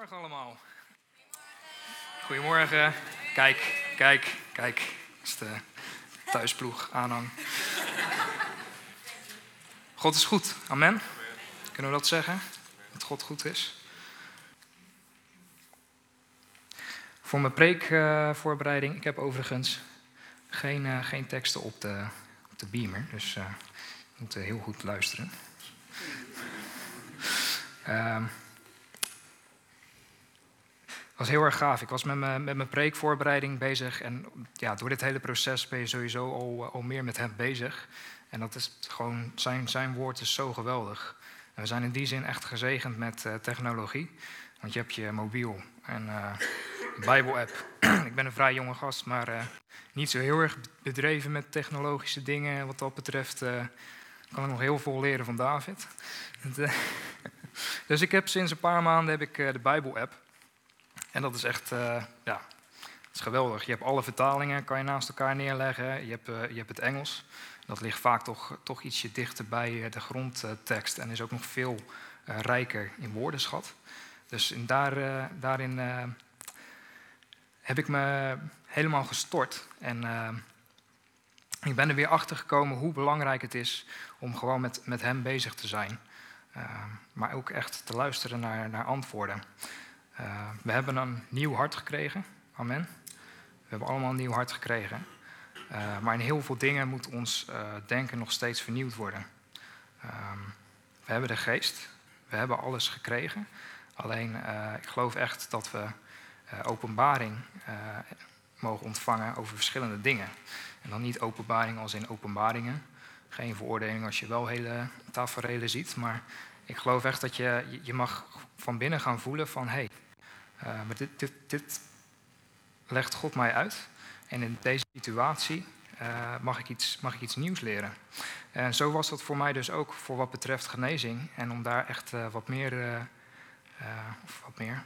Goedemorgen allemaal. Goedemorgen. Kijk, kijk, kijk. Dat is de thuisploeg aanhang. God is goed. Amen. Kunnen we dat zeggen? Dat God goed is. Voor mijn preekvoorbereiding, ik heb overigens geen, uh, geen teksten op de, op de beamer, dus uh, je moet heel goed luisteren. Uh, was heel erg gaaf. Ik was met mijn, met mijn preekvoorbereiding bezig. En ja, door dit hele proces ben je sowieso al, al meer met hem bezig. En dat is gewoon, zijn, zijn woord is zo geweldig. En we zijn in die zin echt gezegend met uh, technologie. Want je hebt je mobiel en uh, Bijbel-app. ik ben een vrij jonge gast, maar niet zo heel erg bedreven met technologische dingen. Wat dat betreft kan ik nog heel veel leren van David. dus ik heb sinds een paar maanden heb ik, de Bijbel-app. En dat is echt, uh, ja, is geweldig. Je hebt alle vertalingen, kan je naast elkaar neerleggen. Je hebt, uh, je hebt het Engels. Dat ligt vaak toch, toch ietsje dichter bij de grondtekst en is ook nog veel rijker in woordenschat. Dus in daar, daarin heb ik me helemaal gestort. En ik ben er weer achter gekomen hoe belangrijk het is om gewoon met, met hem bezig te zijn. maar ook echt te luisteren naar, naar antwoorden. Uh, we hebben een nieuw hart gekregen. Amen. We hebben allemaal een nieuw hart gekregen. Uh, maar in heel veel dingen moet ons uh, denken nog steeds vernieuwd worden. Ehm, we hebben de geest. We hebben alles gekregen. Alleen, ik geloof echt dat we openbaring mogen ontvangen over verschillende dingen. En dan niet openbaring als in openbaringen. Geen veroordeling als je wel hele taferelen ziet. Maar ik geloof echt dat je, je mag van binnen gaan voelen van... hé, hey, uh, maar dit, dit, legt God mij uit. En in deze situatie uh, mag, ik iets, mag ik iets nieuws leren. En zo was dat voor mij dus ook voor wat betreft genezing. En om daar echt uh, wat meer, of wat meer,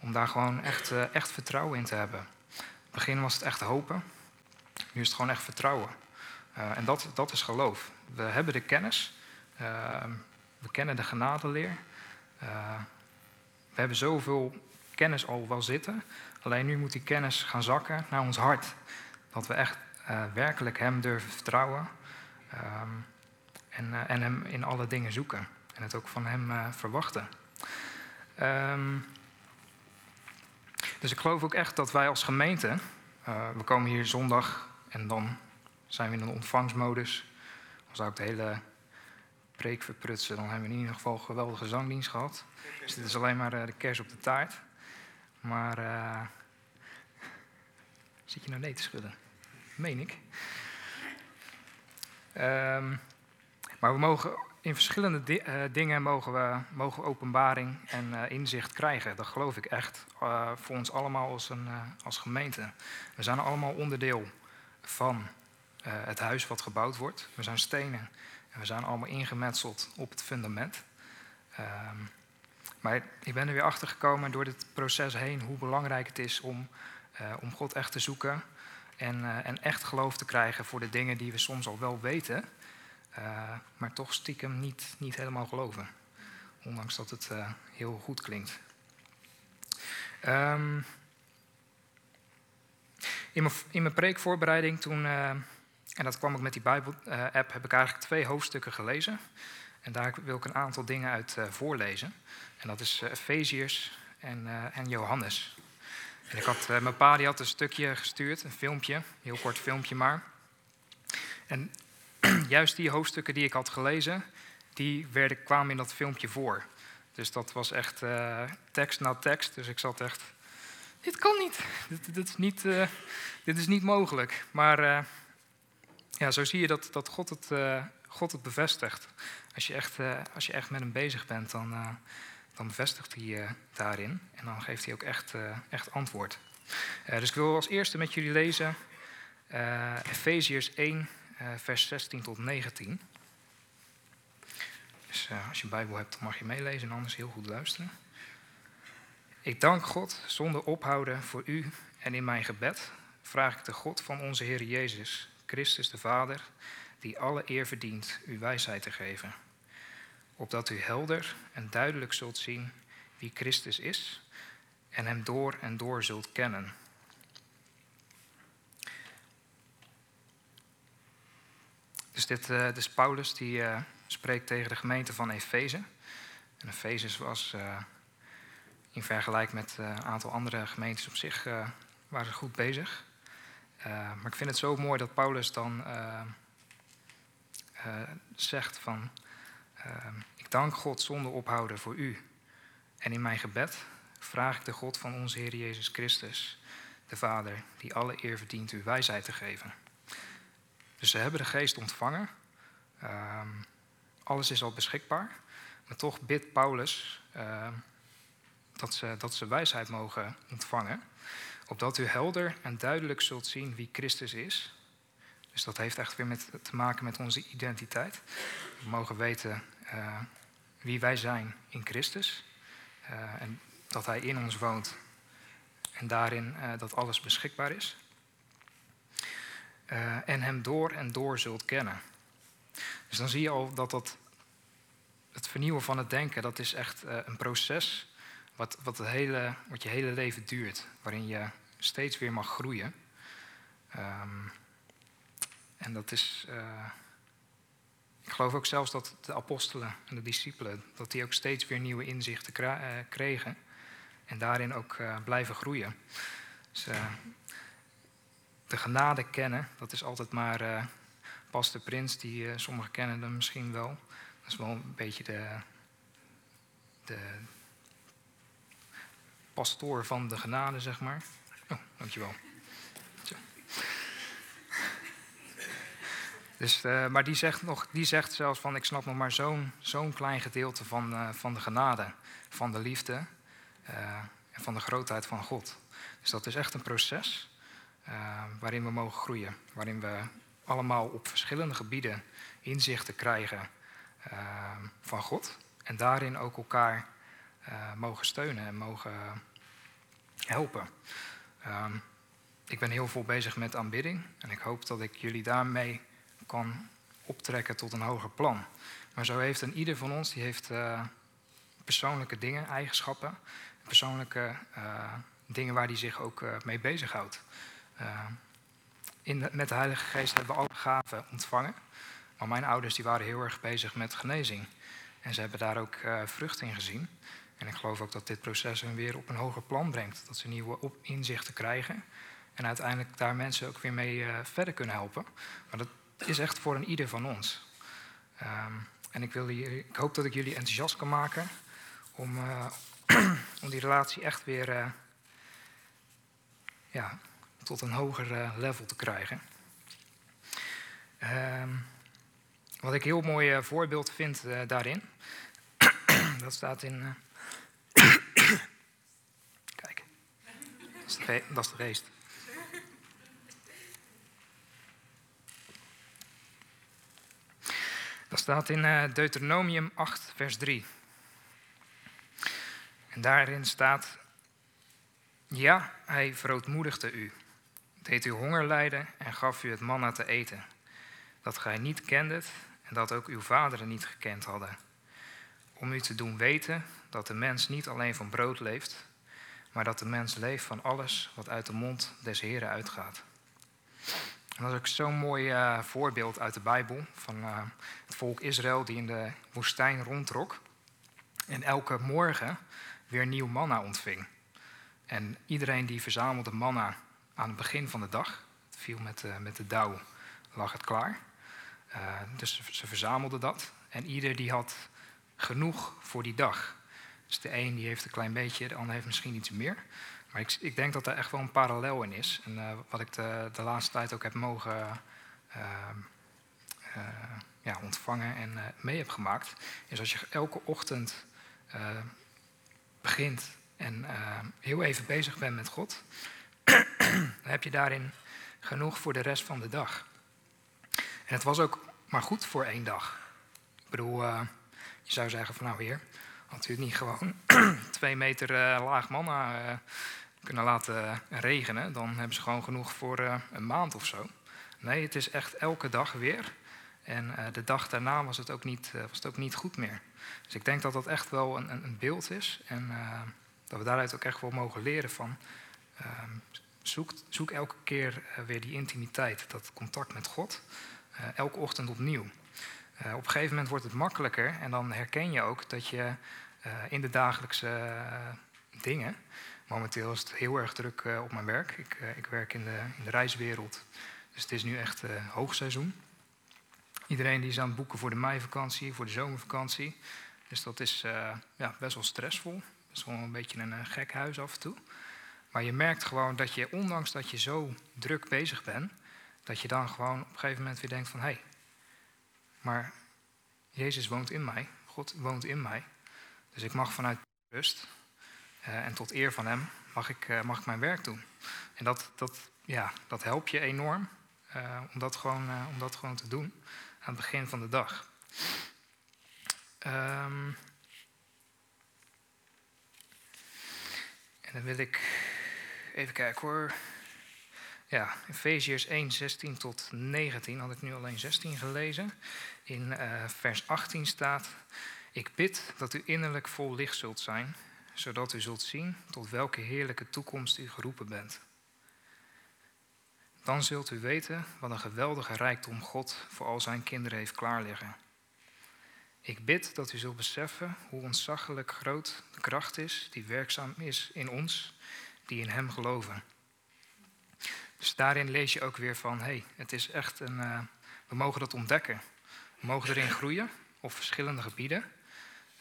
om daar gewoon echt, echt vertrouwen in te hebben. In het begin was het echt hopen. Nu is het gewoon echt vertrouwen. en dat, dat is geloof. We hebben de kennis. we kennen de genadeleer. we hebben zoveel kennis al wel zitten. Alleen nu moet die kennis gaan zakken naar ons hart. Dat we echt uh, werkelijk Hem durven vertrouwen. Um, en, uh, en, Hem in alle dingen zoeken. En het ook van Hem uh, verwachten. Um, dus ik geloof ook echt dat wij als gemeente. we komen hier zondag en dan zijn we in een ontvangstmodus. Dan zou ik de hele preek verprutsen. Dan hebben we in ieder geval een geweldige zangdienst gehad. Dus dit is alleen maar de kers op de taart. Maar uh, zit je nou nee te schudden? Meen ik. Um, maar we mogen in verschillende uh, dingen mogen we, mogen openbaring en uh, inzicht krijgen. Dat geloof ik echt. voor ons allemaal als, een, als gemeente. We zijn allemaal onderdeel van het huis wat gebouwd wordt. We zijn stenen en we zijn allemaal ingemetseld op het fundament. Um, maar ik ben er weer achter gekomen door dit proces heen hoe belangrijk het is om, uh, om God echt te zoeken. En, uh, en echt geloof te krijgen voor de dingen die we soms al wel weten, uh, maar toch stiekem niet, niet helemaal geloven. Ondanks dat het heel goed klinkt. Um, in, mijn, in mijn preekvoorbereiding toen, en dat kwam ook met die Bijbel-app, heb ik eigenlijk twee hoofdstukken gelezen. En daar wil ik een aantal dingen uit voorlezen. En dat is Efeziërs en, uh, en Johannes. Ik had, mijn pa die had een stukje gestuurd, een filmpje, een heel kort filmpje maar. En juist die hoofdstukken die ik had gelezen, die werden, kwamen in dat filmpje voor. Dus dat was echt tekst na tekst. Dus ik zat echt, dit kan niet, dit, dit is, niet, dit is niet mogelijk. Maar ja, zo zie je dat, dat God, het, God het bevestigt. Als je, echt, als je echt met hem bezig bent, dan dan bevestigt hij uh, daarin en dan geeft hij ook echt, uh, echt antwoord. Uh, dus ik wil als eerste met jullie lezen Efeziërs 1, vers 16 tot 19. Dus als je een Bijbel hebt, mag je meelezen en anders heel goed luisteren. Ik dank God zonder ophouden voor u en in mijn gebed vraag ik de God van onze Heer Jezus, Christus de Vader, die alle eer verdient, u wijsheid te geven opdat u helder en duidelijk zult zien wie Christus is en hem door en door zult kennen. Dus dit uh, dus Paulus die uh, spreekt tegen de gemeente van Efeze. En Efeze was uh, in vergelijking met een aantal andere gemeentes op zich waren goed bezig. maar ik vind het zo mooi dat Paulus dan zegt van ik dank God zonder ophouden voor u. En in mijn gebed vraag ik de God van onze Heer Jezus Christus, de Vader, die alle eer verdient u wijsheid te geven. Dus ze hebben de geest ontvangen. Uh, alles is al beschikbaar. Maar toch bidt Paulus uh, dat, ze, dat ze wijsheid mogen ontvangen. Opdat u helder en duidelijk zult zien wie Christus is. Dus dat heeft echt weer te maken met onze identiteit. We mogen weten uh, wie wij zijn in Christus. Uh, en dat Hij in ons woont. En daarin uh, dat alles beschikbaar is. En Hem door en door zult kennen. Dus dan zie je al dat, dat het vernieuwen van het denken, dat is echt een proces wat, wat, het hele, wat je hele leven duurt. Waarin je steeds weer mag groeien. Um, en dat is, ik geloof ook zelfs dat de apostelen en de discipelen, dat die ook steeds weer nieuwe inzichten eh, kregen. En daarin ook uh, blijven groeien. Dus, de genade kennen, dat is altijd maar pas de prins, die sommigen kennen hem misschien wel. Dat is wel een beetje de, de pastoor van de genade, zeg maar. Oh, dankjewel. Dus, uh, maar die zegt, nog, die zegt zelfs van, ik snap nog maar zo'n zo'n klein gedeelte van, uh, van de genade, van de liefde uh, en van de grootheid van God. Dus dat is echt een proces waarin we mogen groeien, waarin we allemaal op verschillende gebieden inzichten krijgen van God en daarin ook elkaar mogen steunen en mogen helpen. Ehm, ik ben heel veel bezig met aanbidding en ik hoop dat ik jullie daarmee kan optrekken tot een hoger plan. Maar zo heeft een ieder van ons die heeft uh, persoonlijke dingen, eigenschappen, persoonlijke uh, dingen waar hij zich ook uh, mee bezighoudt. in met de Heilige Geest hebben we alle gaven ontvangen. Maar mijn ouders die waren heel erg bezig met genezing. En ze hebben daar ook vrucht in gezien. En ik geloof ook dat dit proces hen weer op een hoger plan brengt. Dat ze nieuwe inzichten krijgen. En uiteindelijk daar mensen ook weer mee verder kunnen helpen. Maar dat is echt voor een ieder van ons. Um, en ik, wil ik hoop dat ik jullie enthousiast kan maken om, uh, om die relatie echt weer uh, ja, tot een hoger uh, level te krijgen. Um, wat ik heel mooi voorbeeld vind daarin, dat staat in. kijk, dat is, de, dat. Dat staat in eh, Deuteronomium 8, vers 3. En daarin staat: Ja, hij verootmoedigde u, deed u honger lijden en gaf u het manna te eten, dat gij niet kendet en dat ook uw vaderen niet gekend hadden, om u te doen weten dat de mens niet alleen van brood leeft, maar dat de mens leeft van alles wat uit de mond des Heren uitgaat dat is ook zo'n mooi uh, voorbeeld uit de Bijbel van uh, het volk Israël die in de woestijn rondtrok. En elke morgen weer nieuw manna ontving. En iedereen die verzamelde manna aan het begin van de dag, het viel met, met de dauw, lag het klaar. dus ze verzamelden dat. En ieder die had genoeg voor die dag. Dus de een die heeft een klein beetje, de ander heeft misschien iets meer. Maar ik, ik, denk dat er echt wel een parallel in is. En uh, wat ik de, de, laatste tijd ook heb mogen uh, uh, ja, ontvangen en mee heb gemaakt, is als je elke ochtend begint en heel even bezig bent met God, dan heb je daarin genoeg voor de rest van de dag. En het was ook maar goed voor één dag. Ik bedoel, je zou zeggen van nou heer, het niet gewoon twee meter laag manna kunnen laten regenen, dan hebben ze gewoon genoeg voor een maand of zo. Nee, het is echt elke dag weer. En de dag daarna was het, ook niet, ook niet goed meer. Dus ik denk dat dat echt wel een, een beeld is. En Dat we daaruit ook echt wel mogen leren van. ehm, zoek, zoek elke keer eh, weer die intimiteit, dat contact met God. eh, elke ochtend opnieuw. Eh, op een gegeven moment wordt het makkelijker en dan herken je ook dat je eh, in de dagelijkse eh, dingen. Momenteel is het heel erg druk op mijn werk. Ik, ik werk in de, in de reiswereld. Dus het is nu echt hoogseizoen. Iedereen die is aan het boeken voor de meivakantie, voor de zomervakantie. Dus dat is ja, best wel stressvol. Best wel een beetje een gek huis af en toe. Maar je merkt gewoon dat je, ondanks dat je zo druk bezig bent, dat je dan gewoon op een gegeven moment weer denkt van hé, hey, maar Jezus woont in mij, God woont in mij. Dus ik mag vanuit rust eh, en tot eer van Hem mag ik, eh, mag ik mijn werk doen. En dat, dat, ja, dat helpt je enorm eh, om, dat gewoon, om dat gewoon te doen aan het begin van de dag. Ehm, en dan wil ik even kijken hoor. Ja, Efeziërs 1, 16 tot 19 had ik nu alleen 16 gelezen. In eh, vers 18 staat: Ik bid dat u innerlijk vol licht zult zijn, zodat u zult zien tot welke heerlijke toekomst u geroepen bent. Dan zult u weten wat een geweldige rijkdom God voor al zijn kinderen heeft klaarliggen. Ik bid dat u zult beseffen hoe ontzaglijk groot de kracht is die werkzaam is in ons, die in Hem geloven. Dus daarin lees je ook weer van, hey, het is echt een, uh, we mogen dat ontdekken. We mogen erin groeien op verschillende gebieden.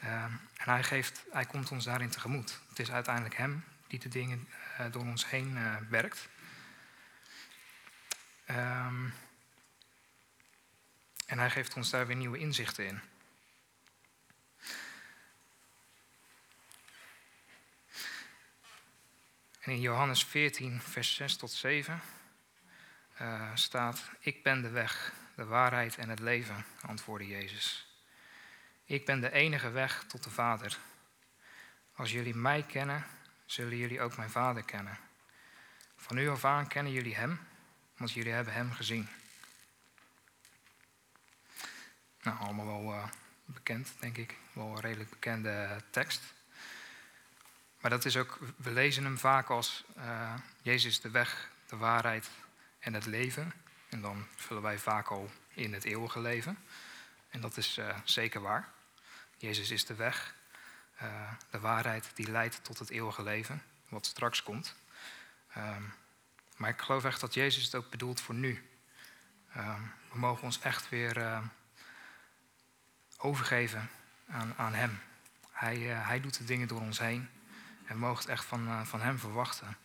Uh, en hij, geeft, hij komt ons daarin tegemoet. Het is uiteindelijk Hem die de dingen uh, door ons heen uh, werkt. Um, en hij geeft ons daar weer nieuwe inzichten in. En in Johannes 14, vers 6 tot 7 uh, staat: Ik ben de weg, de waarheid en het leven, antwoordde Jezus. Ik ben de enige weg tot de Vader. Als jullie mij kennen, zullen jullie ook mijn Vader kennen. Van nu af aan kennen jullie Hem, want jullie hebben Hem gezien. Nou, allemaal wel uh, bekend, denk ik. Wel een redelijk bekende tekst. Maar dat is ook, we lezen hem vaak als uh, Jezus de weg, de waarheid en het leven. En dan vullen wij vaak al in het eeuwige leven. En dat is uh, zeker waar. Jezus is de weg, uh, de waarheid die leidt tot het eeuwige leven, wat straks komt. Um, maar ik geloof echt dat Jezus het ook bedoelt voor nu. Um, we mogen ons echt weer overgeven aan, aan Hem. Hij, hij doet de dingen door ons heen. En we mogen het echt van, uh, van hem verwachten.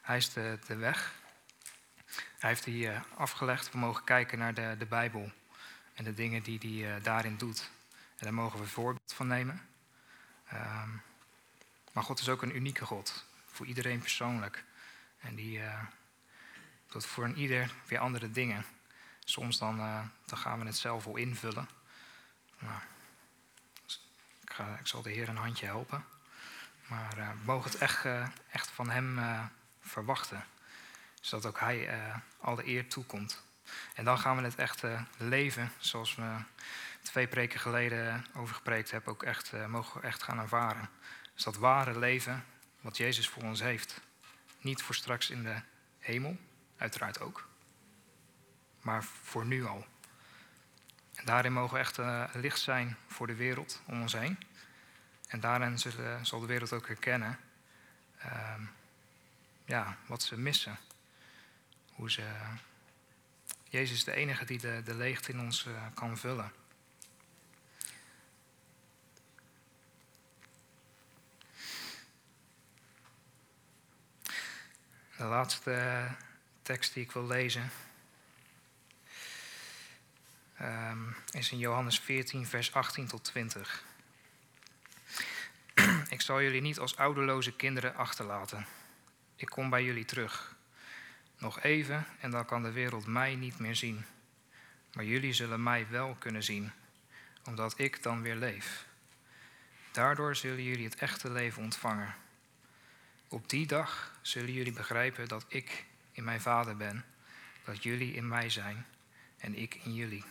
Hij is de, de weg. Hij heeft die uh, afgelegd. We mogen kijken naar de, de Bijbel en de dingen die hij uh, daarin doet. En daar mogen we voorbeeld van nemen. Um, maar God is ook een unieke God. Voor iedereen persoonlijk. En die doet voor een ieder weer andere dingen. Soms dan, dan gaan we het zelf wel invullen. Nou, ik zal de Heer een handje helpen. Maar uh, mogen het echt, uh, echt van Hem uh, verwachten. Zodat ook Hij alle eer toekomt. En dan gaan we het echt leven zoals we twee preken geleden over gepreekt hebben. Ook echt, mogen echt gaan ervaren. Dus dat ware leven wat Jezus voor ons heeft. Niet voor straks in de hemel, uiteraard ook. Maar voor nu al. En daarin mogen we echt licht zijn voor de wereld om ons heen. En daarin zal de wereld ook herkennen uh, ja, wat ze missen. Hoe ze. Jezus is de enige die de, leegte in ons uh, kan vullen. De laatste tekst die ik wil lezen um, is in Johannes 14, vers 18 tot 20. Zal jullie niet als ouderloze kinderen achterlaten. Ik kom bij jullie terug. Nog even en dan kan de wereld mij niet meer zien. Maar jullie zullen mij wel kunnen zien, omdat ik dan weer leef. Daardoor zullen jullie het echte leven ontvangen. Op die dag zullen jullie begrijpen dat ik in mijn Vader ben, dat jullie in mij zijn en ik in jullie.